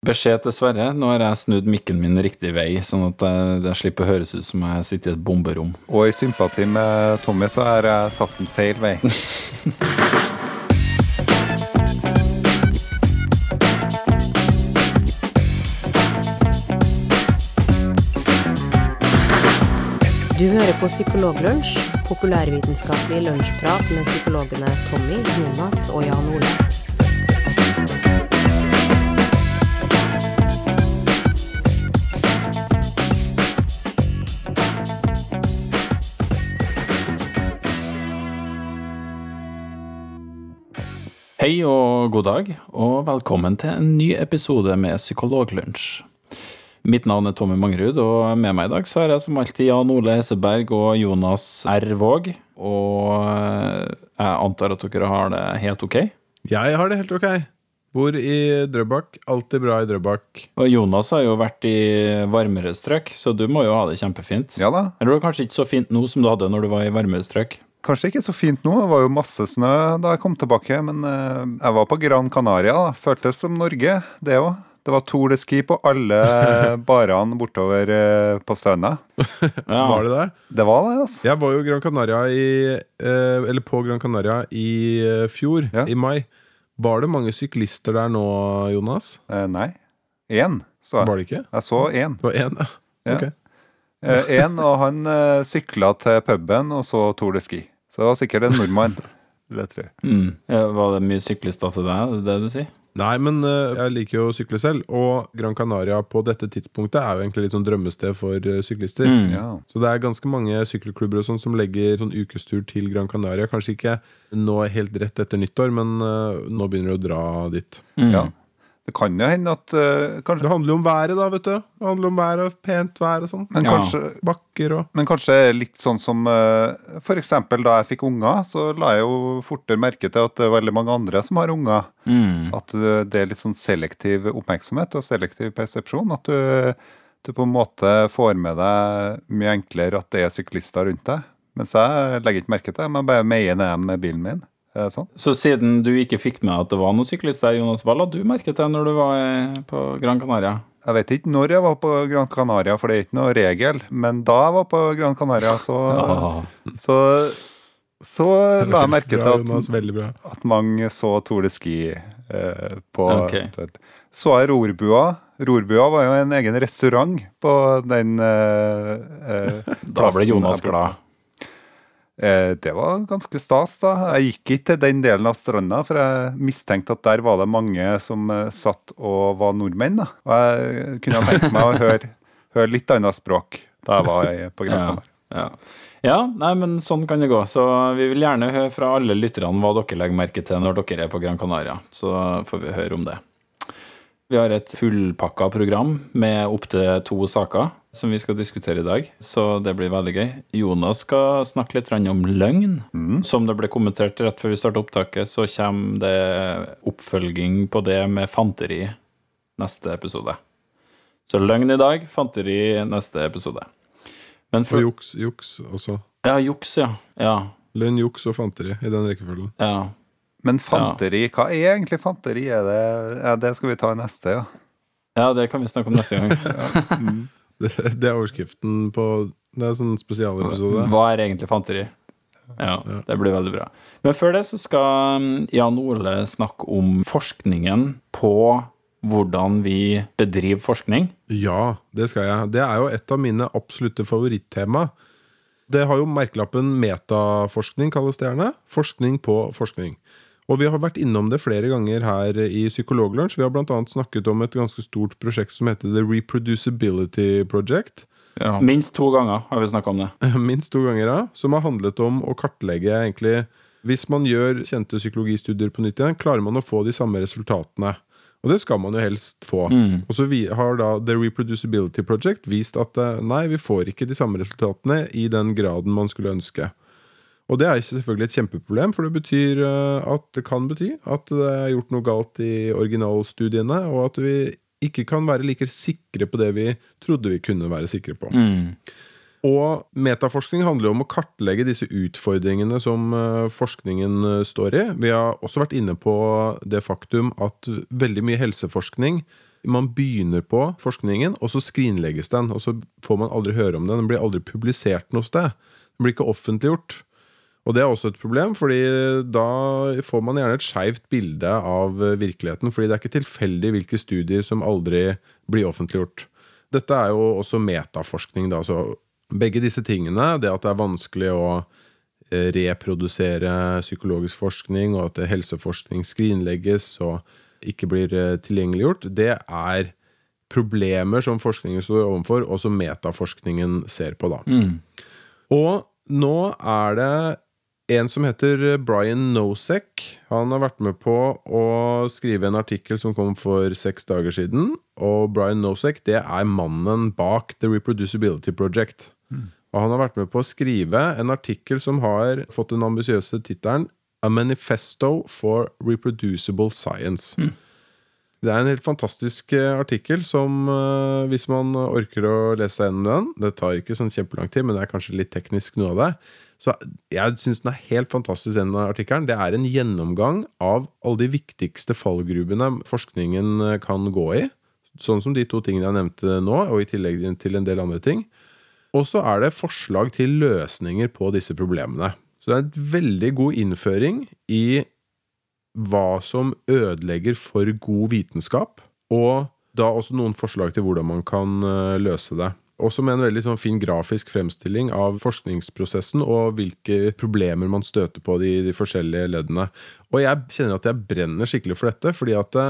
Beskjed til Sverre. Nå har jeg snudd mikken min riktig vei, sånn at det, slipper å høres ut som jeg sitter i et bomberom. Og i sympati med Tommy så har jeg satt den feil vei. Du hører på Psykologlunsj, populærvitenskapelig lunsjprat med psykologene Tommy, Jonas og Jan Ole. Hei og god dag, og velkommen til en ny episode med Psykologlunsj. Mitt navn er Tommy Mangerud, og med meg i dag så har jeg som alltid Jan Ole Hesseberg og Jonas R. Våg. Og jeg antar at dere har det helt ok? Jeg har det helt ok. Bor i Drøbak. Alltid bra i Drøbak. Og Jonas har jo vært i varmere strøk, så du må jo ha det kjempefint. Ja da. Eller det var kanskje ikke så fint nå som du hadde når du var i varmere strøk? Kanskje ikke så fint nå, det var jo masse snø da jeg kom tilbake, men eh, jeg var på Gran Canaria, da. Føltes som Norge, det òg. Det var Tour de Ski på alle barene bortover eh, på stranda. Ja. Var det det? Det var det, altså. Jeg var jo Gran Canaria i, eh, eller på Gran Canaria i fjor, Ja. i mai. Var det mange syklister der nå, Jonas? Eh, nei. Én, så Var det ikke? Jeg så én. Det var én, ja. Ja. Ok. Eh, Én, og han uh, sykla til puben og så Tour de Ski. Så det var sikkert en nordmann. Mm. Ja, Var det mye syklister til deg, det det du sier? Nei, men uh, jeg liker jo å sykle selv, og Gran Canaria på dette tidspunktet er jo egentlig litt sånn drømmested for uh, syklister. Mm. Ja. Så det er ganske mange sykkelklubber og sånn som legger sånn ukestur til Gran Canaria. Kanskje ikke nå helt rett etter nyttår, men uh, nå begynner de å dra dit. Mm. ja. Det kan jo hende at uh, kanskje, Det handler jo om været, da, vet du. Det handler om vær og pent vær og sånn. Men Ja. kanskje Bakker og Men kanskje litt sånn som uh, For eksempel da jeg fikk unger, så la jeg jo fortere merke til at det er veldig mange andre som har unger. Mm. At uh, det er litt sånn selektiv oppmerksomhet og selektiv persepsjon. At du, du på en måte får med deg mye enklere at det er syklister rundt deg. Mens jeg legger ikke merke til det, men bare meier ned med bilen min. Det sånn? Så siden du ikke fikk med at det var noen syklist der, Jonas, hva la du merke til når du var eh, på Gran Canaria? Jeg vet ikke når jeg var på Gran Canaria, for det er ikke noe regel. Men da jeg var på Gran Canaria, så, ja. så, så la jeg merke til at Jonas, at mange så Tour de Ski eh, på okay. Så jeg Rorbua. Rorbua var jo en egen restaurant på den eh, eh, Da ble Jonas glad. Eh, det var ganske stas, da. Jeg gikk ikke til den delen av stranda, for jeg mistenkte at der var det mange som eh, satt og var nordmenn. da. Og jeg kunne tenkt meg å høre, høre litt annet språk da jeg var på Gran Ja. Canaria. Ja. ja, nei, men sånn kan det gå. Så vi vil gjerne høre fra alle lytterne hva dere legger merke til når dere er på Gran Canaria. Så får vi høre om det. Vi har et fullpakka program med opptil to saker som vi skal diskutere i dag, så det blir veldig gøy. Jonas skal snakke litt om løgn. Som det ble kommentert rett før vi startet opptaket, så kommer det oppfølging på det med fanteri neste episode. Så løgn i dag, fanteri neste episode. Men for, Og juks, juks også. ja, juks, ja. Ja. Løgn, juks og fanteri i den rekkefølgen. ja. Men fanteri, hva er egentlig fanteri? Er det, ja, det skal vi ta i neste, ja. Ja, det kan vi snakke om neste gang. Det, det er overskriften på Det er en sånn spesialepisode. Hva er egentlig fanteri? Ja, det blir veldig bra. Men før det så skal um, Jan Ole snakke om forskningen på hvordan vi bedriver forskning. Ja, det skal jeg. Det er jo et av mine absolutte favorittema. Det har jo merkelappen metaforskning, kalles det gjerne. Forskning på forskning. Og vi har vært innom det flere ganger her i Psykologlunsj. Vi har bl.a. snakket om et ganske stort prosjekt som heter The Reproducibility Project. Minst to ganger har vi snakka om det. Minst to ganger, ja. Som har handlet om å kartlegge egentlig Hvis man gjør kjente psykologistudier på nytt igjen, klarer man å få de samme resultatene. Og det skal man jo helst få. Og så vi- har da The Reproducibility Project vist at eh, nei, vi får ikke de samme resultatene i den graden man skulle ønske. Og det er selvfølgelig et kjempeproblem, for det betyr eh, at det kan bety at det er gjort noe galt i originalstudiene, og at vi ikke kan være like sikre på det vi trodde vi kunne være sikre på. Og metaforskning handler jo om å kartlegge disse utfordringene som eh, forskningen eh, står i. Vi har også vært inne på det faktum at veldig mye helseforskning Man begynner på forskningen, og så skrinlegges den. Og så får man aldri høre om den. Den blir aldri publisert noe sted. Den blir ikke offentliggjort. Og det er også et problem, fordi da får man gjerne et skeivt bilde av virkeligheten. Fordi det er ikke tilfeldig hvilke studier som aldri blir offentliggjort. Dette er jo også metaforskning. Da. Så begge disse tingene, det at det er vanskelig å eh, reprodusere psykologisk forskning, og at helseforskning skrinlegges og ikke blir eh, tilgjengeliggjort, det er problemer som forskningen står overfor, og som metaforskningen ser på. da. Mm. Og nå er det en som heter Brian Nosek. Han har vært med på å skrive en artikkel som kom for seks dager siden. Og Brian Nosek det er mannen bak The Reproducibility Project. Og han har vært med på å skrive en artikkel som har fått den ambisiøse tittelen A Manifesto for Reproducible Science. Det er en helt fantastisk eh, artikkel som, eh, hvis man orker å lese gjennom den Det tar ikke sånn kjempelang tid, men det er kanskje litt teknisk, noe av det. Så jeg syns den er helt fantastisk, den artikkelen. Det er en gjennomgang av alle de viktigste fallgrubene forskningen eh, kan gå i. Sånn som de to tingene jeg nevnte nå, og i tillegg til en del andre ting. Og så er det forslag til løsninger på disse problemene. Så det er en veldig god innføring i hva som ødelegger for god vitenskap, og da også noen forslag til hvordan man kan eh, løse det. Også med en veldig sånn fin grafisk fremstilling av forskningsprosessen og hvilke problemer man støter på i de, de forskjellige leddene. Og jeg kjenner at jeg brenner skikkelig for dette, fordi at det,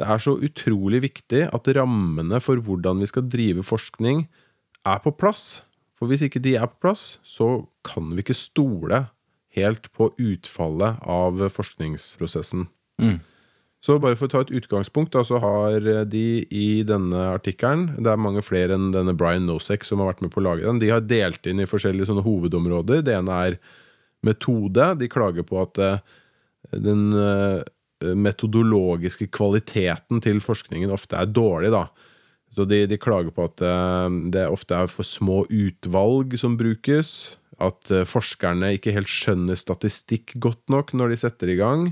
det er så utrolig viktig at rammene for hvordan vi skal drive forskning, er på plass. For hvis ikke de er på plass, så kan vi ikke stole helt på utfallet av forskningsprosessen. Mm. Så bare for å ta et utgangspunkt, da, så har de i denne artikkelen Det er mange flere enn denne Brian Nosek som har vært med på å lage den. De har delt inn i forskjellige sånne hovedområder. Det ene er metode. De klager på at eh, den eh, metodologiske kvaliteten til forskningen ofte er dårlig. da. Så de, de klager på at eh, det ofte er for små utvalg som brukes. At eh, forskerne ikke helt skjønner statistikk godt nok når de setter i gang.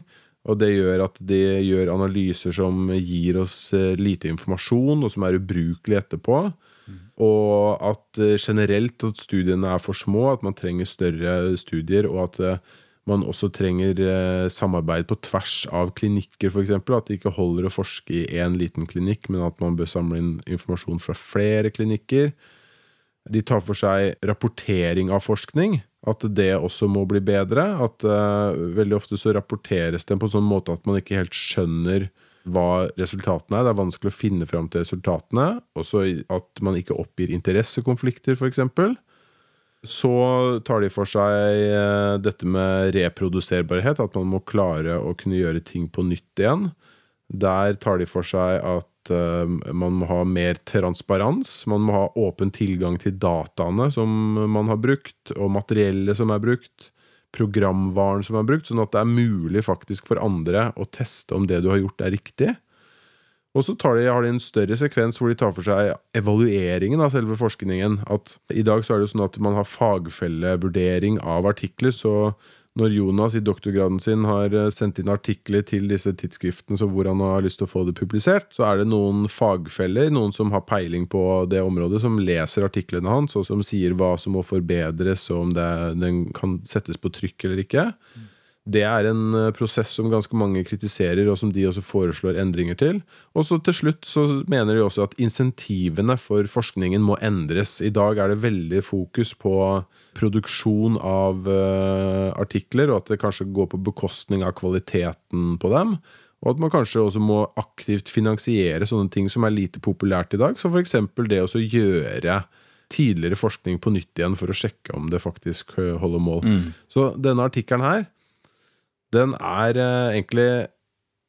Og det gjør at de gjør analyser som gir oss eh, lite informasjon, og som er ubrukelig etterpå. Og at eh, generelt at studiene er for små, at man trenger større studier, og at eh, man også trenger eh, samarbeid på tvers av klinikker, f.eks. At det ikke holder å forske i én liten klinikk, men at man bør samle inn informasjon fra flere klinikker. De tar for seg rapportering av forskning. At det også må bli bedre. At uh, Veldig ofte så rapporteres det på en sånn måte at man ikke helt skjønner hva resultatene er. Det er vanskelig å finne fram til resultatene. Også at man ikke oppgir interessekonflikter, f.eks. Så tar de for seg eh, dette med reproduserbarhet, at man må klare å kunne gjøre ting på nytt igjen. Der tar de for seg at uh, man må ha mer transparens. Man må ha åpen tilgang til dataene som man har brukt, og materiellet som er brukt. Programvaren som er brukt, sånn at det er mulig faktisk for andre å teste om det du har gjort, er riktig. Og så de, har de en større sekvens hvor de tar for seg evalueringen av selve forskningen. At I dag så er det sånn at man har fagfellevurdering av artikler. så når Jonas i doktorgraden sin har eh, sendt inn artikler til disse tidsskriftene så hvor han har lyst til å få det publisert, så er det noen fagfeller, noen som har peiling på det området, som leser artiklene hans, og som sier hva som må forbedres, og om det, den kan settes på trykk eller ikke. Det er en eh, prosess som ganske mange kritiserer, og som de også foreslår endringer til. Og så til slutt så mener de også at insentivene for forskningen må endres. I dag er det veldig fokus på produksjon av uh, artikler, og at det kanskje går på bekostning av kvaliteten på dem. Og at man kanskje også må aktivt finansiere sånne ting som er lite populært i dag. Som f.eks. det å gjøre tidligere forskning på nytt igjen for å sjekke om det faktisk eh, holder mål. Så denne artikkelen her den er eh, egentlig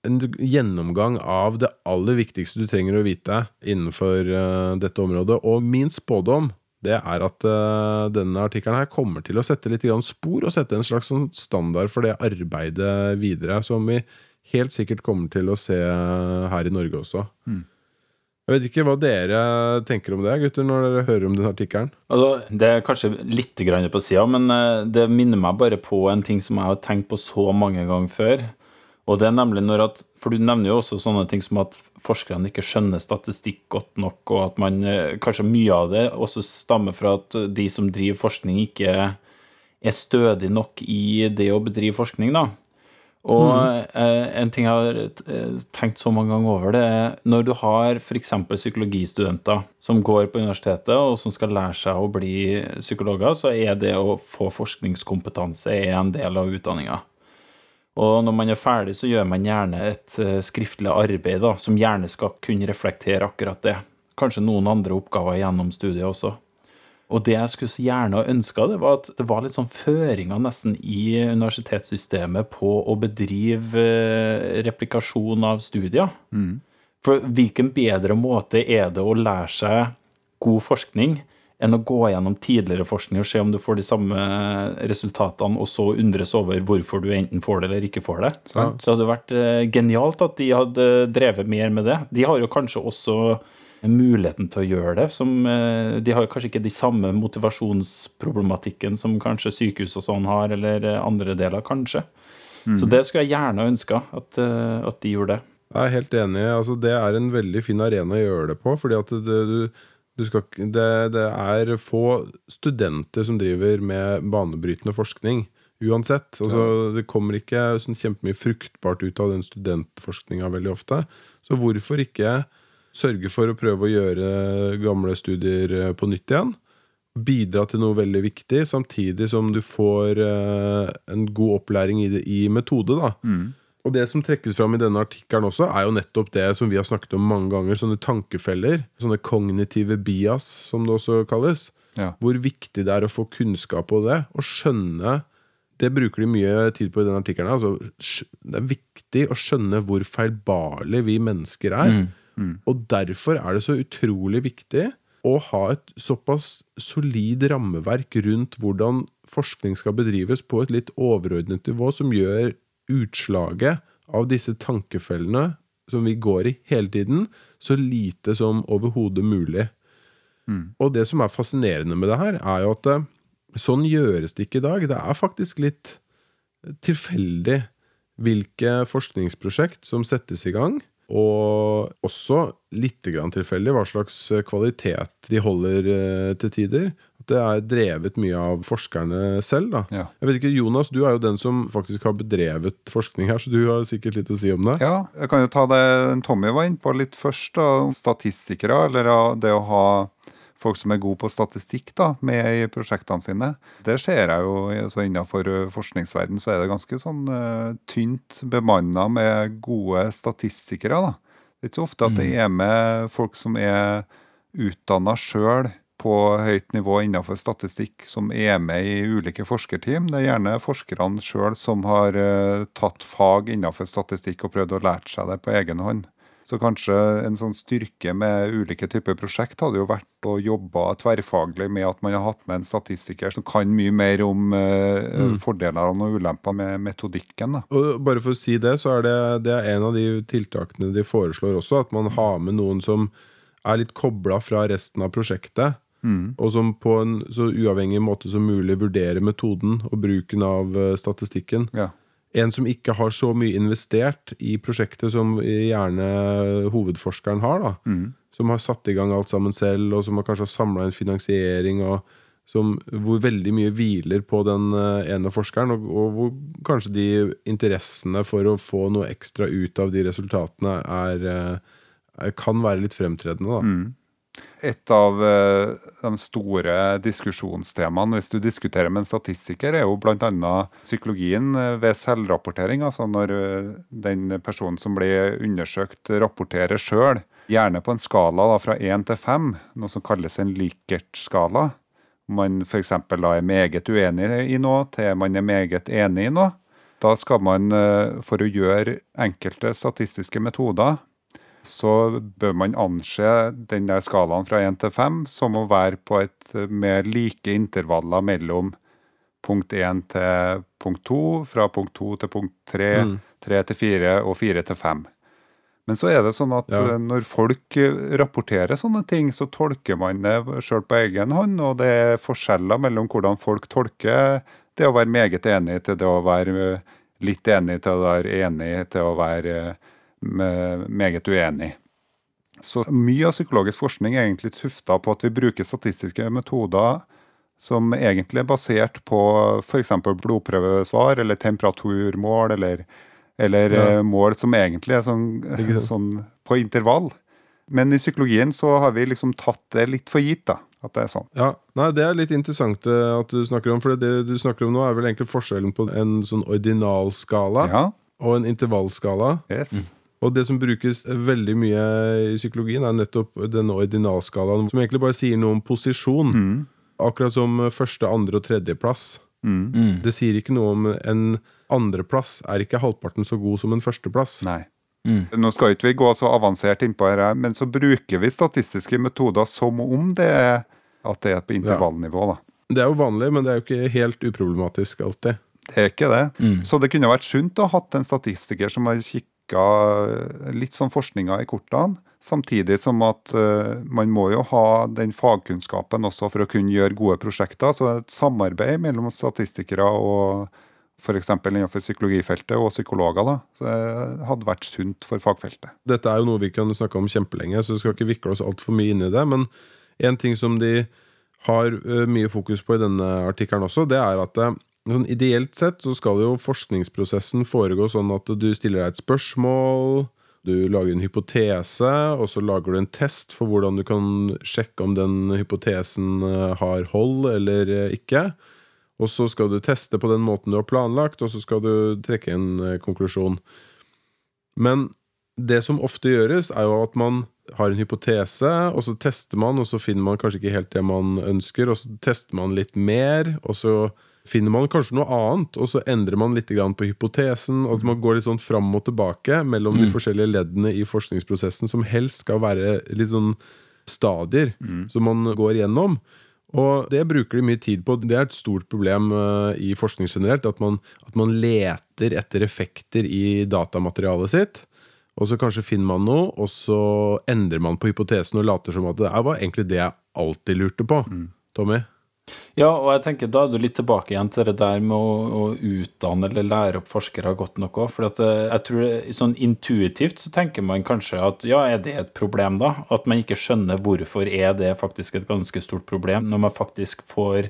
en gjennomgang av det aller viktigste du trenger å vite innenfor eh, dette området. Og min spådom det er at eh, denne artikkelen her kommer til å sette litt spor, og sette en slags sånn standard for det arbeidet videre, som vi helt sikkert kommer til å se her i Norge også. Jeg vet ikke hva dere tenker om det, gutter, når dere hører om den artikkelen. Altså, det er kanskje litt på sida, men eh, det minner meg bare på en ting som jeg har tenkt på så mange ganger før. Og det er nemlig når at, For du nevner jo også sånne ting som at forskerne ikke skjønner statistikk godt nok, og at man eh, kanskje mye av det også stammer fra at de som driver forskning, ikke er stødig nok i det å bedrive forskning, da. Og eh, en ting jeg har eh, tenkt så mange ganger over, det er når du har f.eks. psykologistudenter som går på universitetet og som skal lære seg å bli psykologer, så er det å få forskningskompetanse en del av utdanninga. Og når man er ferdig, så gjør man gjerne et eh, skriftlig arbeid da, som gjerne skal kunne reflektere akkurat det. Kanskje noen andre oppgaver gjennom studiet også. Og det jeg skulle så gjerne ønska, det var at det var litt sånn føringer nesten i universitetssystemet på å bedrive eh, replikasjon av studier. For hvilken bedre måte er det å lære seg god forskning enn å gå gjennom tidligere forskning og se om du får de samme resultatene, og så undres over hvorfor du enten får det eller ikke får det. Det hadde vært eh, genialt at de hadde drevet mer med det. De har jo kanskje også muligheten til å gjøre det. Som, eh, de har kanskje ikke de samme motivasjonsproblematikken som kanskje sykehus og sånn har, eller eh, andre deler, kanskje. Så det skulle jeg gjerne ønska at, eh, at de gjorde det. Jeg er helt enig. Altså, det er en veldig fin arena å gjøre det på. fordi at det, du, du skal, det, det er få studenter som driver med banebrytende forskning. Uansett. Altså, Det kommer ikke sånn kjempemye fruktbart ut av den studentforskninga veldig ofte. Så hvorfor ikke sørge for å prøve å gjøre gamle studier eh, på nytt igjen? Bidra til noe veldig viktig, samtidig som du får eh, en god opplæring i, det, i metode. da og det som trekkes fram i denne artikkelen også, er jo nettopp det som vi har snakket om mange ganger. Sånne tankefeller. Sånne kognitive bias, som det også kalles. Ja. Hvor viktig det er å få kunnskap på det, og skjønne Det bruker de mye tid på i denne artikkelen. Altså, det er viktig å skjønne hvor feilbarlige vi mennesker er. Og derfor er det så utrolig viktig å ha et såpass solid rammeverk rundt hvordan forskning skal bedrives på et litt overordnet nivå, som gjør utslaget av disse tankefellene som vi går i hele tiden, så lite som overhodet mulig. Og det som er fascinerende med det her, er jo at eh, sånn gjøres det ikke i dag. Det er faktisk litt tilfeldig hvilke forskningsprosjekt som settes i gang. Og også litt grann tilfeldig hva slags kvalitet de holder eh, til tider. Det er drevet mye av forskerne selv. Ja. Jeg vet ikke, Jonas, du er jo den som faktisk har bedrevet forskning her, så du har sikkert litt å si om det. Ja, jeg kan jo ta det Tommy var inne på litt først, da, om statistikere, eller det å ha folk som er gode på statistikk da, med i prosjektene sine. Det ser jeg jo så innenfor eh, forskningsverden så er det ganske sånn uh, tynt bemanna med gode statistikere. da. Det er ikke så ofte at det er med folk som er utdanna sjøl på høyt nivå innenfor statistikk, som er med i ulike forskerteam. Det er gjerne forskerne sjøl som har uh, tatt fag innenfor statistikk og prøvd å lære seg det på egen hånd. Så kanskje en sånn styrke med ulike typer prosjekt hadde jo vært å jobbe tverrfaglig med at man har hatt med en statistiker som kan mye mer om mm. fordelene og ulempene med metodikken. da. Og bare for å si det, så er det, det er en av de tiltakene de foreslår også, at man har med noen som er litt kobla fra resten av prosjektet, og som på en så uavhengig måte som mulig vurderer metoden og bruken av eh, statistikken. Ja. En som ikke har så mye investert i prosjektet som gjerne hovedforskeren har, da. Som har satt i gang alt sammen selv, og som har kanskje samla inn finansiering, og som, hvor veldig mye hviler på den eh, ene forskeren, og, og hvor kanskje de interessene for å få noe ekstra ut av de resultatene er, eh, er kan være litt fremtredende. Da. Et av eh, de store diskusjonstemaene hvis du diskuterer med en statistiker, er jo bl.a. psykologien eh, ved selvrapportering. Altså når eh, den personen som blir undersøkt, rapporterer sjøl. Gjerne på en skala da, fra én til fem, noe som kalles en Likert-skala. Om man f.eks. er meget uenig i noe, til man er meget enig i noe. Da skal man, for å gjøre enkelte statistiske metoder, så bør man anse den der skalaen fra 1 til 5 som å være på et mer like intervaller mellom punkt 1 til punkt 2, fra punkt 2 til punkt 3, 3 til 4 og 4 til 5. Men så er det sånn at Ja. eh, når folk eh, rapporterer sånne ting, så tolker man det sjøl på egen hånd, og det er forskjeller mellom hvordan folk tolker det å være meget enig til det å være eh, litt enig til å være enig til å være eh, meget uenig. Så mye av psykologisk forskning er egentlig tufta på at vi bruker statistiske metoder som egentlig er basert på f.eks. blodprøvesvar eller temperaturmål, eller, eller Ja. eh, mål som egentlig er sånn, sånn på intervall. Men i psykologien så har vi liksom tatt det litt for gitt, da. At det er sånn. Ja, nei, Det er litt interessant eh, at du snakker om, for det du snakker om nå, er vel egentlig forskjellen på en sånn ordinalskala Ja, og en intervallskala. yes. Og det som brukes veldig mye i psykologien, er nettopp denne ordinalskalaen, som egentlig bare sier noe om posisjon. Mm. Akkurat som første, andre og tredjeplass. Mm. Det sier ikke noe om en andreplass er ikke halvparten så god som en førsteplass. Nei. Mm. Nå skal ikke vi gå så avansert innpå her, men så bruker vi statistiske metoder som om det er at det er på intervallnivå. da. Det er jo vanlig, men det er jo ikke helt uproblematisk alltid. Det er ikke det. Mm. Så det kunne vært sunt å ha hatt en statistiker som har kikka litt sånn forskninga i kortene. Samtidig som at eh, man må jo ha den fagkunnskapen også for å kunne gjøre gode prosjekter. Så et samarbeid mellom statistikere og f.eks. innenfor psykologifeltet og psykologer da, så hadde vært sunt for fagfeltet. Dette er jo noe vi kan snakke om kjempelenge, så vi skal ikke vikle oss altfor mye inn i det. Men en ting som de har mye fokus på i denne artikkelen også, det er at sånn ideelt sett så skal jo forskningsprosessen foregå sånn at du stiller deg et spørsmål, du lager en hypotese, og så lager du en test for hvordan du kan sjekke om den hypotesen har hold eller ikke. Og så skal du teste på den måten du har planlagt, og så skal du trekke en konklusjon. Men det som ofte gjøres, er jo at man har en hypotese, og så tester man, og så finner man kanskje ikke helt det man ønsker, og så tester man litt mer, og så finner man kanskje noe annet, og så endrer man litt på hypotesen, og man går litt sånn fram og tilbake mellom de forskjellige leddene i forskningsprosessen, som helst skal være litt sånn stadier som man går igjennom. Og det bruker de mye tid på. Det er et stort problem eh, i forskning generelt, at man, at man leter etter effekter i datamaterialet sitt. Og så kanskje finner man noe, og så endrer man på hypotesen og later som at det var egentlig det jeg alltid lurte på. Tommy? Ja, og jeg tenker da er du litt tilbake igjen til det der med å, å utdanne eller lære opp forskere godt nok òg. For eh, jeg tror sånn intuitivt så tenker man kanskje at ja, er det et problem, da? At man ikke skjønner hvorfor er det faktisk et ganske stort problem, når man faktisk får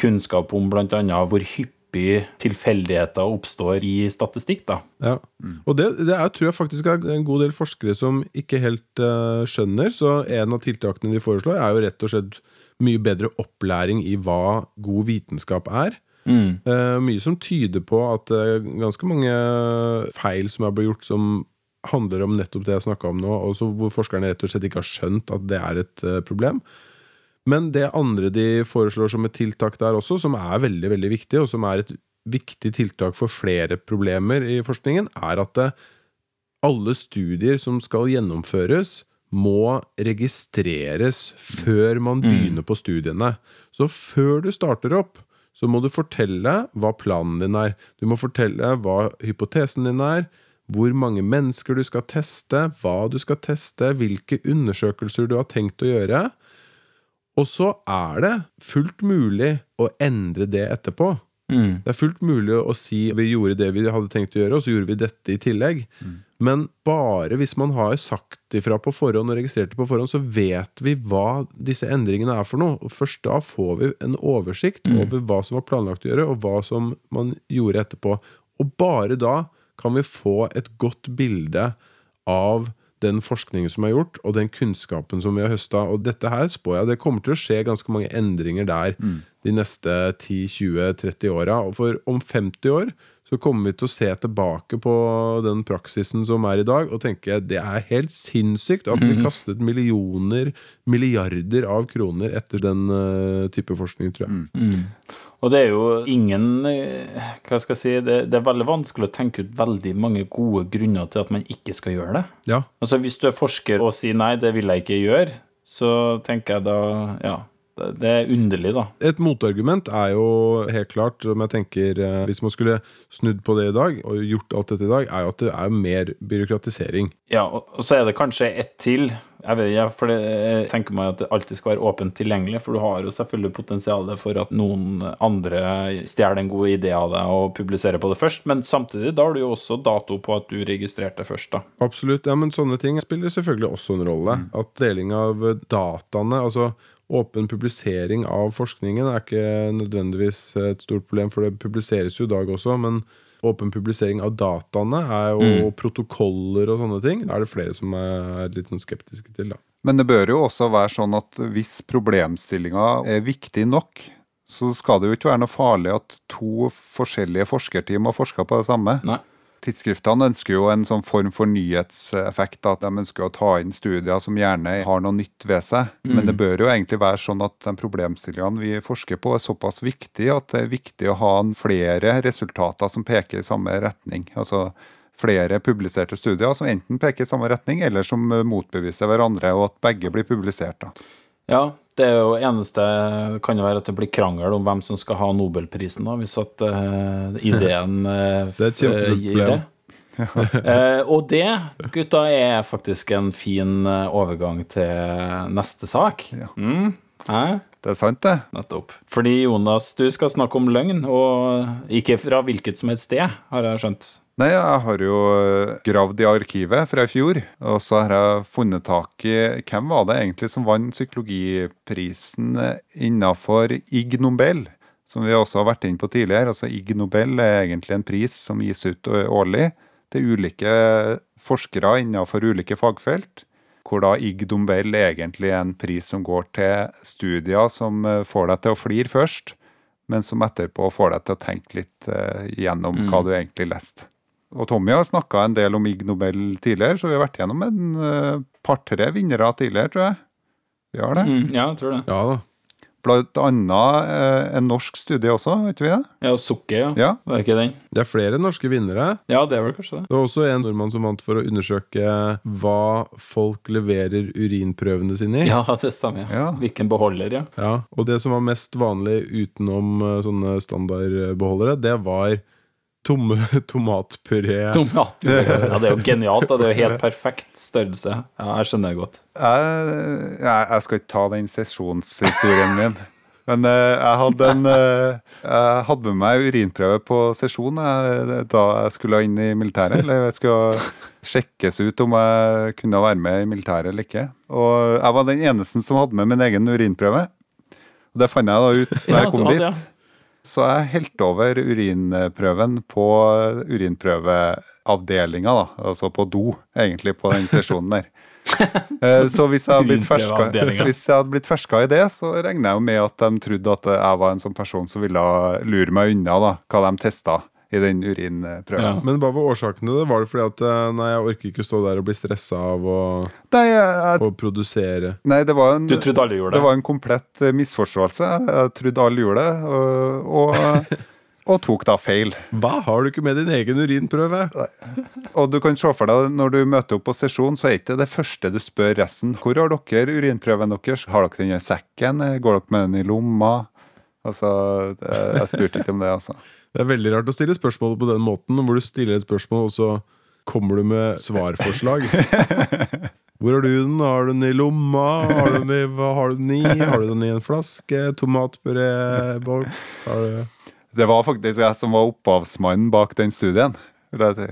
kunnskap om bl.a. hvor hyppig tilfeldigheter oppstår i statistikk, da. Ja. Og det, det er, tror jeg faktisk er en god del forskere som ikke helt uh, skjønner. Så en av tiltakene de foreslår, er jo rett og slett mye bedre opplæring i hva god vitenskap er. Mm. Uh, mye som tyder på at er ganske mange feil som er blitt gjort, som handler om nettopp det jeg snakka om nå, og så hvor forskerne rett og slett ikke har skjønt at det er et uh, problem. Men det andre de foreslår som et tiltak der også, som er veldig veldig viktig, og som er et viktig tiltak for flere problemer i forskningen, er at alle studier som skal gjennomføres, må registreres før man begynner på studiene. Så før du starter opp, så må du fortelle hva planen din er. Du må fortelle hva hypotesen din er, hvor mange mennesker du skal teste, hva du skal teste, hvilke undersøkelser du har tenkt å gjøre. Og så er det fullt mulig å endre det etterpå. Mm. Det er fullt mulig å si vi gjorde det vi hadde tenkt å gjøre, og så gjorde vi dette i tillegg. Men bare hvis man har sagt ifra på forhånd og registrert det på forhånd, så vet vi hva disse endringene er for noe. Og først da får vi en oversikt over hva som var planlagt å gjøre, og hva som man gjorde etterpå. Og bare da kan vi få et godt bilde av den forskningen som er gjort, og den kunnskapen som vi har høsta. Og dette her spår jeg det kommer til å skje ganske mange endringer der de neste 10-20-30 åra. For om 50 år så kommer vi til å se tilbake på den praksisen som er i dag, og tenke det er helt sinnssykt at vi kastet millioner, milliarder av kroner etter den eh, type forskning, tror jeg. Og det er jo ingen eh, Hva skal jeg si det, det er veldig vanskelig å tenke ut veldig mange gode grunner til at man ikke skal gjøre det. Ja. Altså Hvis du er forsker og sier nei, det vil jeg ikke gjøre, så tenker jeg da Ja. Det, er underlig, da. Et motargument er jo helt klart, om jeg tenker eh, hvis man skulle snudd på det i dag, og gjort alt dette i dag, er jo at det er mer byråkratisering. Ja, og så er det kanskje ett til. Jeg vet ikke, for jeg tenker meg at det alltid skal være åpent tilgjengelig, for du har jo selvfølgelig potensialet for at noen andre stjeler en god idé av deg og publiserer på det først, men samtidig da har du jo også dato på at du registrerte først, da. Absolutt. Ja, men sånne ting spiller selvfølgelig også en rolle. At deling av dataene, altså åpen publisering av forskningen, er ikke nødvendigvis et stort problem, for det publiseres jo i dag også. men Åpen publisering av dataene er jo protokoller og sånne ting. Da er det flere som er litt sånn skeptiske til. da. Men det bør jo også være sånn at hvis problemstillinga er viktig nok, så skal det jo ikke være noe farlig at to forskjellige forskerteam har forska på det samme. Nei. Tidsskriftene ønsker jo en sånn form for nyhetseffekt. At de ønsker å ta inn studier som gjerne har noe nytt ved seg. Men det bør jo egentlig være sånn at de problemstillingene vi forsker på, er såpass viktige at det er viktig å ha flere resultater som peker i samme retning. Altså flere publiserte studier som enten peker i samme retning, eller som motbeviser hverandre, og at begge blir publisert. da. Ja, det er jo eneste kan jo være at det blir krangel om hvem som skal ha Nobelprisen, da, hvis at uh, ideen uh, Det er et kjempestort Ja. det. Eh, og det, gutta, er faktisk en fin overgang til neste sak. Ja. Mm. Det er sant, det. Nettopp. Fordi Jonas, du skal snakke om løgn, og ikke fra hvilket som helst sted, har jeg skjønt. Nei, jeg har jo eh, gravd i arkivet fra i fjor, og så har jeg funnet tak i hvem var det egentlig som vant psykologiprisen innafor Ig Nobel, som vi også har vært inne på tidligere. Altså Ig Nobel er egentlig en pris som gis ut årlig til ulike forskere innafor ulike fagfelt. Hvor da Ig Nobel egentlig er en pris som går til studier som eh, får deg til å flire først, men som etterpå får deg til å tenke litt eh, gjennom hva du egentlig leste. Og Tommy har snakka en del om Ig Nobel tidligere, så vi har vært gjennom en uh, par-tre vinnere tidligere, tror jeg. Vi har det. Mm, ja, jeg tror det. Ja da. Blant annet eh, en norsk studie også, vet vi det? Ja, Sukke, ja. Ja. Var det ikke den? Det er flere norske vinnere. Ja, det er vel kanskje det. Det var også en nordmann som vant for å undersøke hva folk leverer urinprøvene sine i. Ja, det stemmer. Ja. Ja. Hvilken beholder, ja. Ja, og det som var mest vanlig utenom eh, sånne standardbeholdere, det var tomme tomatpuré. Tomatpuré. Ja, det er jo genialt. Da. Det er jo helt perfekt størrelse. Ja, jeg skjønner det godt. Jeg, jeg, jeg skal ikke ta den sesjonshistorien min. Men eh, jeg hadde en eh, Jeg hadde med meg urinprøve på sesjon eh, da jeg skulle inn i militæret. Eller jeg skulle sjekkes ut om jeg kunne være med i militæret eller ikke. Og jeg var den eneste som hadde med min egen urinprøve. Og det fant jeg da ut da jeg kom dit. Ja, dit. Så jeg helte over urinprøven på urinprøveavdelinga, da. Altså på do, egentlig, på den sesjonen der. Eh, Så hvis jeg, ferska, hvis jeg hadde blitt ferska i det, så regner jeg jo med at de trodde at jeg var en sånn person som ville lure meg unna da, hva de testa i den urinprøven. Ja. Men hva var årsaken til det? Var det fordi at eh, nei, jeg orker ikke stå der og bli stressa av å, Nei, jeg, å produsere? nei, det var en Du trodde alle gjorde Det det? var en komplett eh, misforståelse. Jeg, trodde alle gjorde det, og, og, og tok da feil. Hva? Har du ikke med din egen urinprøve? Og du kan se for deg, når du møter opp på sesjon, så er ikke det første du spør resten. Hvor har dere urinprøven deres? Har dere den i sekken? Går dere med den i lomma? Altså, det, jeg spurte ikke om det, altså. Det er veldig rart å stille spørsmål på den måten, hvor du stiller et spørsmål, og så kommer du med svarforslag. Hvor har du den? Har du den i lomma? Har du den i, hva har du den i? Har du den i en flaske? Tomatpuréboks? Du Det var faktisk jeg som var opphavsmannen bak den studien. vil jeg si.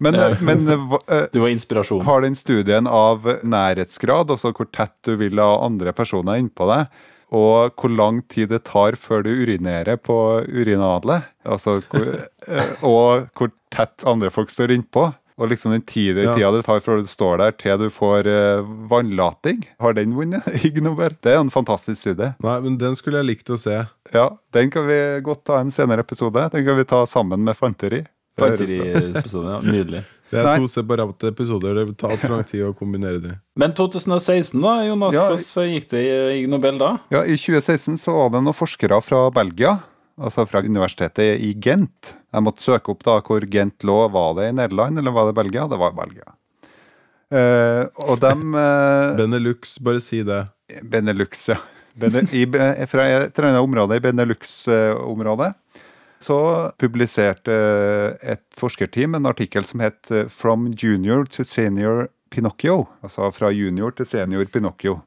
Men, men eh, Du var inspirasjon. har den studien av nærhetsgrad, altså hvor tett du vil ha andre personer innpå deg, og hvor lang tid det tar før du urinerer på urinalet, altså, hvor, eh, og hvor tett andre folk står innpå. Og liksom den tida, Ja. tida det tar fra du står der til du får uh, vannlating. Har den vunnet Ig Nobel? Det er en fantastisk studie. Nei, men den skulle jeg likt å se. Ja, Den kan vi godt ta en senere episode. Den kan vi ta sammen med Fanteri. Det høres bra. Fanteri-episode, ja. Nydelig. Det er Nei. to separate episoder. Det tar altfor lang tid å kombinere dem. Men 2016, da, Jonas, Ja. hvordan gikk det i Nobel da? Ja, I 2016 så var det noen forskere fra Belgia, altså fra universitetet i Gent. Jeg måtte søke opp da hvor Gent lå. Var det i Nederland, eller var det Belgia? Det var Belgia. Uh, og dem uh, Benelux, bare si det. Benelux, ja. Bene, i, fra et eller annet område i Benelux-området. Så publiserte et forskerteam en artikkel som het eh, 'From junior to senior Pinocchio'. Altså fra junior til senior Pinocchio.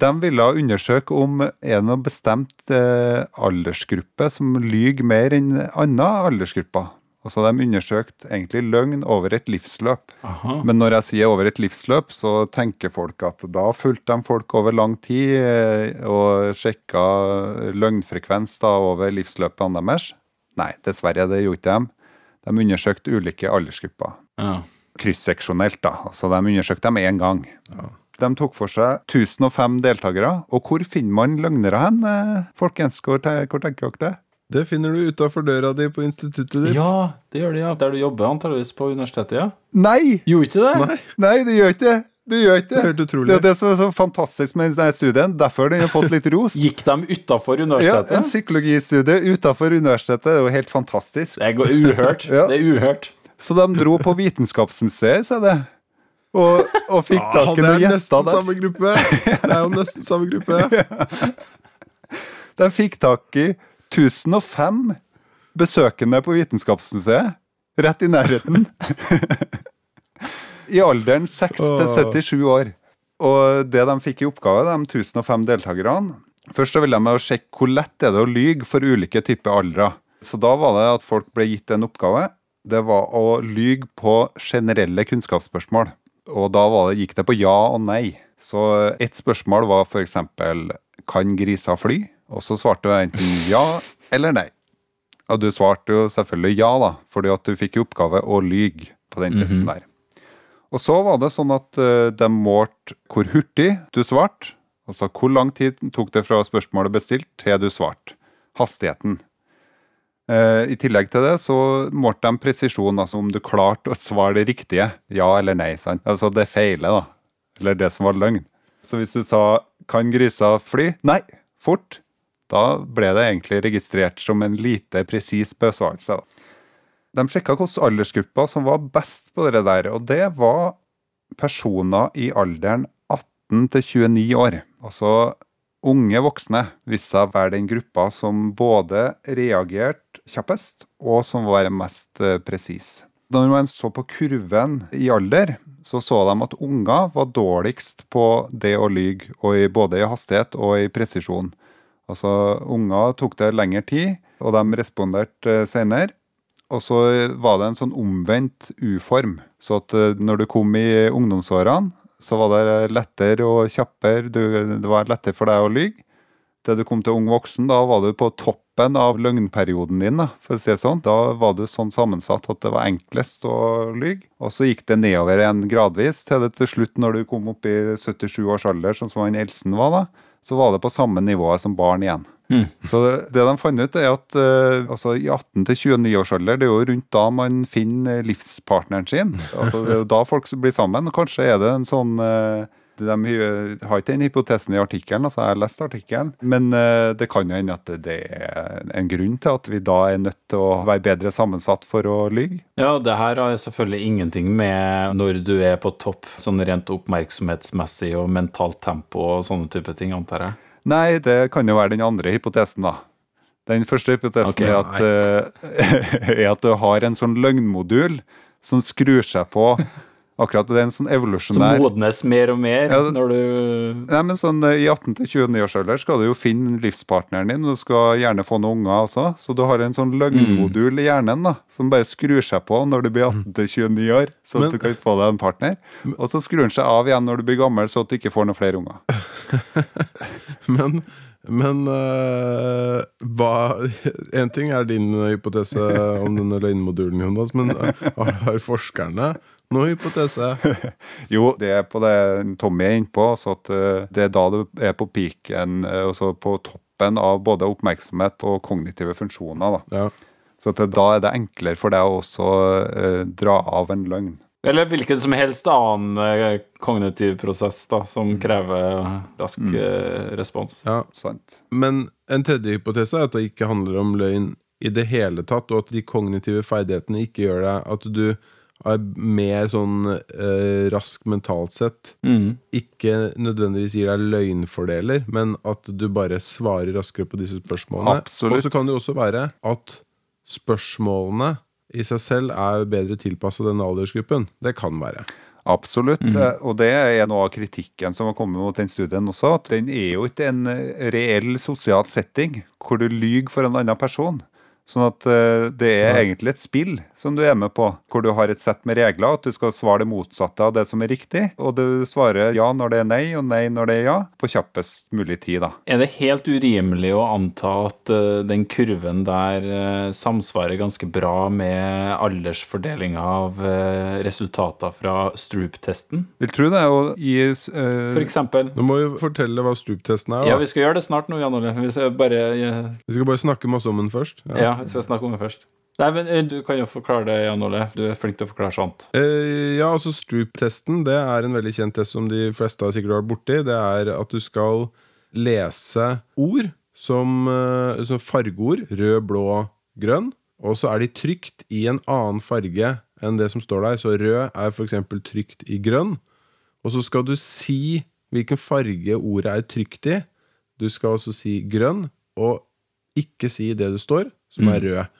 De ville undersøke om er det noen bestemt eh, aldersgruppe som lyver mer enn andre aldersgrupper. Altså De undersøkte egentlig løgn over et livsløp. Aha. Men når jeg sier over et livsløp, så tenker folk at da fulgte de folk over lang tid eh, og sjekka løgnfrekvens da over livsløpene deres. Nei, dessverre, det gjorde ikke de. De undersøkte ulike aldersgrupper. Ja. Kryssseksjonelt, da. Altså, de undersøkte dem én gang. De tok for seg 1005 deltakere. Og hvor finner man løgnere hen, eh, folkens? Hvor, hvor tenker dere det? Det finner du utafor døra di på instituttet ditt. ja, det gjør det, ja. Der du jobber antakeligvis på universitetet, ja. Nei! Gjorde ikke det? Nei, Nei, det gjør ikke det. Det gjør ikke det er det. Det er det som er så fantastisk med denne studien. Derfor den har fått litt ros. Gikk de utafor Ja. En psykologistudie utenfor universitetet er jo helt fantastisk. Det er uhørt. Ja. Det er uhørt. Så de dro på Vitenskapsmuseet, sa det. Og, og fikk tak i noen er gjester der. samme gruppe! Det er jo nesten samme gruppe. De fikk tak i 1005 besøkende på Vitenskapsmuseet. Rett i nærheten. I alderen 6 til 77 år. Og det de fikk i oppgave, de 1005 deltakerne Først så ville de sjekke hvor lett er det å lyge for ulike typer aldre. Så da var det at folk ble gitt en oppgave. Det var å lyge på generelle kunnskapsspørsmål. Og da var det, gikk det på ja og nei. Så ett spørsmål var f.eks.: Kan griser fly? Og så svarte du enten ja eller nei. Og du svarte jo selvfølgelig ja, da, fordi at du fikk i oppgave å lyge på den testen der. Og så var det sånn at eh, de målte hvor hurtig du svarte. Altså hvor lang tid tok det fra spørsmålet bestilt til du svarte. Hastigheten. Eh, I tillegg til det så målte de presisjon, altså om du klarte å svare det riktige. Ja eller nei. sant? Altså det feile, da. Eller det som var løgn. Så hvis du sa 'kan grisa fly'? Nei, fort. Da ble det egentlig registrert som en lite presis besvarelse. da. De sjekka hvilke aldersgrupper som var best på det der, og det var personer i alderen 18 til 29 år. Altså unge voksne viste seg å være den gruppa som både reagerte kjappest, og som var mest eh, presis. Når man så på kurven i alder, så så de at unger var dårligst på det å lyge, både i hastighet og i presisjon. Altså, unger tok det lengre tid, og de responderte senere. Og så var det en sånn omvendt U-form. Så at eh, når du kom i ungdomsårene, så var det lettere og kjappere. Det var lettere for deg å lyge. Da du kom til ung voksen, da var du på toppen av løgnperioden din, da, for å si det sånn. Da var du sånn sammensatt at det var enklest å lyge. Og så gikk det nedover igjen gradvis, til det til slutt, når du kom opp i 77 års alder, sånn som han Elsen var da, så var det på samme nivået som barn igjen. Så det, det de fant ut, er at uh, altså, i 18 til 29 års alder, det er jo rundt da man finner livspartneren sin. Altså, det er jo da folk blir sammen. Og kanskje er det en sånn uh, de har ikke den hypotesen i artikkelen, altså jeg har lest artikkelen, men eh, det kan jo hende at det er en grunn til at vi da er nødt til å være bedre sammensatt for å lyge. Ja, det her har selvfølgelig ingenting med når du er på topp, sånn rent oppmerksomhetsmessig og mentalt tempo og sånne type ting, antar jeg. Nei, det kan jo være den andre hypotesen, da. Den første hypotesen okay, er, at, uh, er at du har en sånn løgnmodul som skrur seg på. Akkurat det er en sånn Som modnes mer og mer Ja, når du Nei, men sånn eh, I 18 til 29 års alder skal du jo finne livspartneren din, og du skal gjerne få noen unger også. Så du har en sånn løgnmodul i hjernen da, som bare skrur seg på når du blir 18 til 29 år, så Men- at du kan få deg en partner. Og så skrur den seg av igjen når du blir gammel, så at du ikke får noen flere unger. Men, men uh, hva En ting er din hypotese om denne løgnmodulen, Jonas, men øh, har forskerne noen hypotese? Jo, det er på det Tommy er inne på, så at eh, det er da du er på peaken, eh, altså på toppen av både oppmerksomhet og kognitive funksjoner. da. Ja. Så da er det enklere for deg å også uh, dra av en løgn. Eller hvilken som helst annen eh, kognitiv prosess da, som krever rask mm. respons. ja. Sant? Men en tredje hypotese er at det ikke handler om løgn i det hele tatt, og at de kognitive ferdighetene ikke gjør deg at du er mer sånn eh, rask mentalt sett. Mm. Ikke nødvendigvis gir deg løgnfordeler, men at du bare svarer raskere på disse spørsmålene. Absolutt. Og så kan det jo også være at spørsmålene i seg selv er bedre tilpassa den aldersgruppen. Det kan være. Absolutt. eh, Og det er noe av kritikken som har kommet mot den studien også. At den er jo ikke en eh, reell sosial setting hvor du lyver for en annen person. Sånn at eh, det er egentlig et spill som du er med på, hvor du har et sett med regler, at du skal svare det motsatte av det som er riktig, og du svarer ja når det er nei, og nei når det er ja, på kjappest mulig tid, da. Er det helt urimelig å anta at eh, den kurven der eh, samsvarer ganske bra med aldersfordelinga av resultater fra Stroop-testen? Vil tro det, og i uh... For eksempel. Nå må vi fortelle hva Stroop-testen er. Ja, vi skal gjøre det snart nå, Jan Ole. Vi skal bare Vi skal bare snakke masse om den først. Ja, vi skal snakke om det først. Nei, men eh, Du kan jo forklare det, Jan Ole. Du er flink til å forklare sånt. Eh, ja, altså Stroop-testen Det er en veldig kjent test som de fleste har sikkert vært borti. Det er at du skal lese ord som, eh, som fargeord. Rød, blå, grønn. Og så er de trygt i en annen farge enn det som står der. Så rød er f.eks. trygt i grønn. Og så skal du si hvilken farge ordet er trygt i. Du skal også si grønn, og ikke si det det står, som er rød.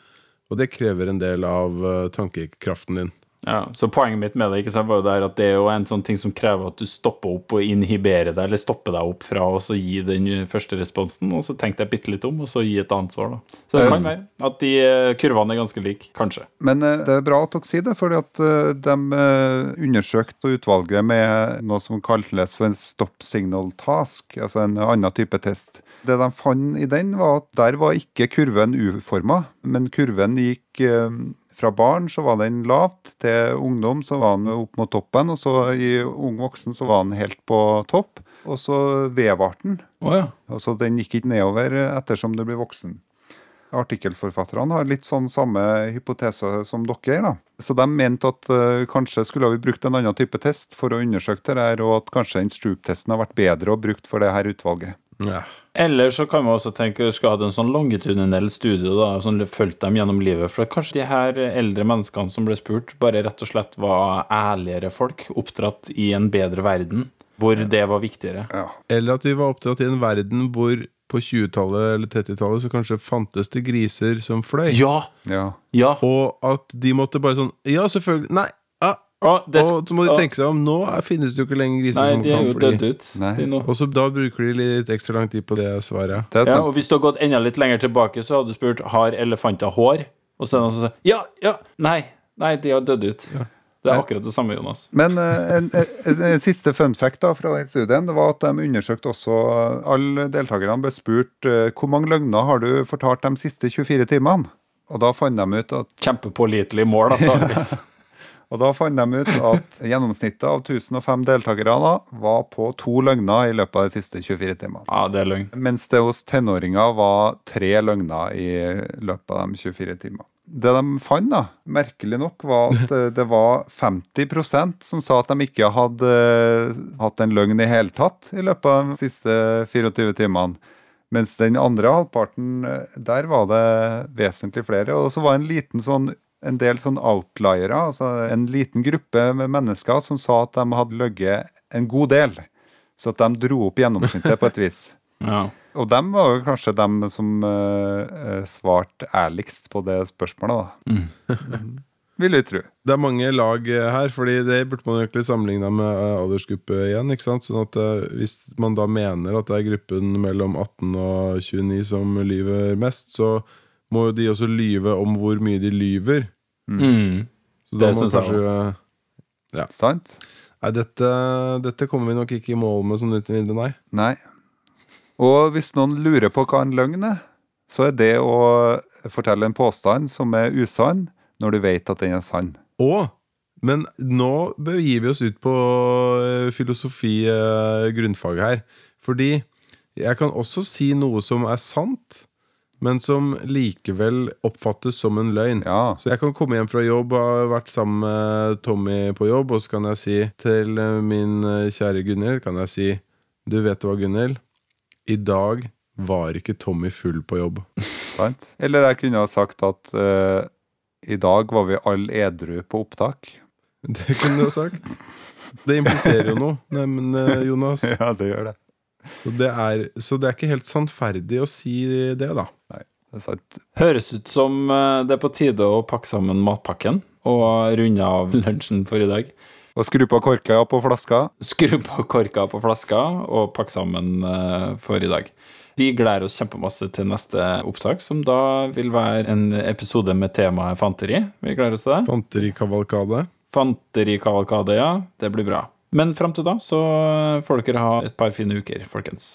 Og det krever en del av eh, tankekraften din. Ja, så Poenget mitt med det sant, var jo der at det er jo en sånn ting som krever at du stopper opp og inhiberer deg, eller stopper deg opp fra å så gi den første responsen, og så tenk deg bitte litt om, og så gi et annet svar. da. Så det kan være at de eh, kurvene er ganske like, kanskje. Men eh, det er bra at dere sier det, fordi at eh, de eh, undersøkte utvalget med noe som kalles for en stop signal task, altså en annen type test. Det de fant i den, var at der var ikke kurven uforma, men kurven gikk eh, fra barn så var den lavt, til ungdom så var den opp mot toppen, og så i ung voksen så var den helt på topp. Og så vedvarte den. Oh, ja. Altså Den gikk ikke nedover ettersom du blir voksen. Artikkelforfatterne har litt sånn samme hypotese som dere. da. Så de mente at uh, kanskje skulle vi brukt en annen type test for å undersøke det her, og at kanskje den Stroop-testen har vært bedre å brukt for det her utvalget. Ja. Eller så kan man også tenke at vi skal ha en sånn longitudinell studie, da, som fulgte dem gjennom livet. For kanskje de her eldre menneskene som ble spurt, bare rett og slett var ærligere folk, oppdratt i en bedre verden, hvor det var viktigere. Ja. Eller at vi var oppdratt i en verden hvor på 20-tallet eller 30-tallet så kanskje fantes det griser som fløy. Ja! ja. Ja! Og at de måtte bare sånn Ja, selvfølgelig. Nei. Å, det, Og så må de tenke seg om. Nå finnes det jo ikke lenger griser Nei, som kan fly. dødd ut. Nei. De. Og så da bruker de litt ekstra lang tid på det svaret. Det er Ja, sant. og hvis du har gått enda litt lenger tilbake, så hadde du spurt har elefanter hår. Og så er det noen som sier ja, ja, nei, nei, de har dødd ut. Det er akkurat det samme, Jonas. Men eh, en, en, en siste fun fact da fra den studien det var at de undersøkte også Alle deltakerne ble spurt eh, hvor mange løgner har du fortalt de siste 24 timene. Og da fant de ut at Kjempepålitelig mål, antakeligvis. Og da fant de ut at gjennomsnittet av 1005 deltakere da var på to løgner i løpet av de siste 24 timene. ja, det er løgn. Mens det hos tenåringer var tre løgner i løpet av de 24 timene. Det de fant, da, merkelig nok, var at eh, det var 50% som sa at de ikke hadde eh, hatt en løgn i hele tatt i løpet av de siste 24 timene. Mens den andre halvparten, eh, der var det vesentlig flere. Og så var det en liten sånn en del sånn outliere, altså en liten gruppe med mennesker som sa at de hadde løyet en god del. Så at de dro opp gjennomsnittet på et vis. Ja. Og dem var jo kanskje dem som uh, svarte ærligst på det spørsmålet, da. Vil jeg tro. Det er mange lag eh, her, fordi det burde man egentlig sammenligne med aldersgruppe igjen. ikke sant? Sånn at Hvis man da mener at det er gruppen mellom 18 og 29 som lyver mest, så må jo de også lyve om hvor mye de lyver. Mm. Så Det da må kanskje Ja. Sant? Nei, dette, dette kommer vi nok ikke i mål med sånn uten videre, nei. Nei. Og hvis noen lurer på hva en løgn er, så er det å fortelle en påstand som er usann, når du vet at den er sann. Og Men nå begir vi oss ut på eh, filosofi, eh, her. Fordi jeg kan også si noe som er sant, men som likevel oppfattes som en løgn. Ja. Så jeg kan komme hjem fra jobb og ha vært sammen med Tommy på jobb, og så kan jeg si til eh, min eh, kjære Gunhild kan jeg si Du vet hva, Gunhild? I dag var ikke Tommy full på jobb. Sant? Eller jeg kunne ha sagt at uh, i dag var vi alle edru på opptak. Det kunne du ha sagt. Det impliserer jo noe, eh, Jonas. Ja, det gjør det. Så det, er, så det er ikke helt sannferdig å si det, da. Høres ut som eh, det er på tide å pakke sammen matpakken og runde av lunsjen for i dag. Og skru på korka på flaska. Skru på korka på flaska og pakke sammen eh, for i dag. Vi gleder oss kjempemasse til neste opptak, som da vil være en episode med temaet fanteri. Vi gleder oss til det. Fanterikavalkade. Fanterikavalkade, ja. Det blir bra. Men fram til da så får dere ha et par fine uker, folkens.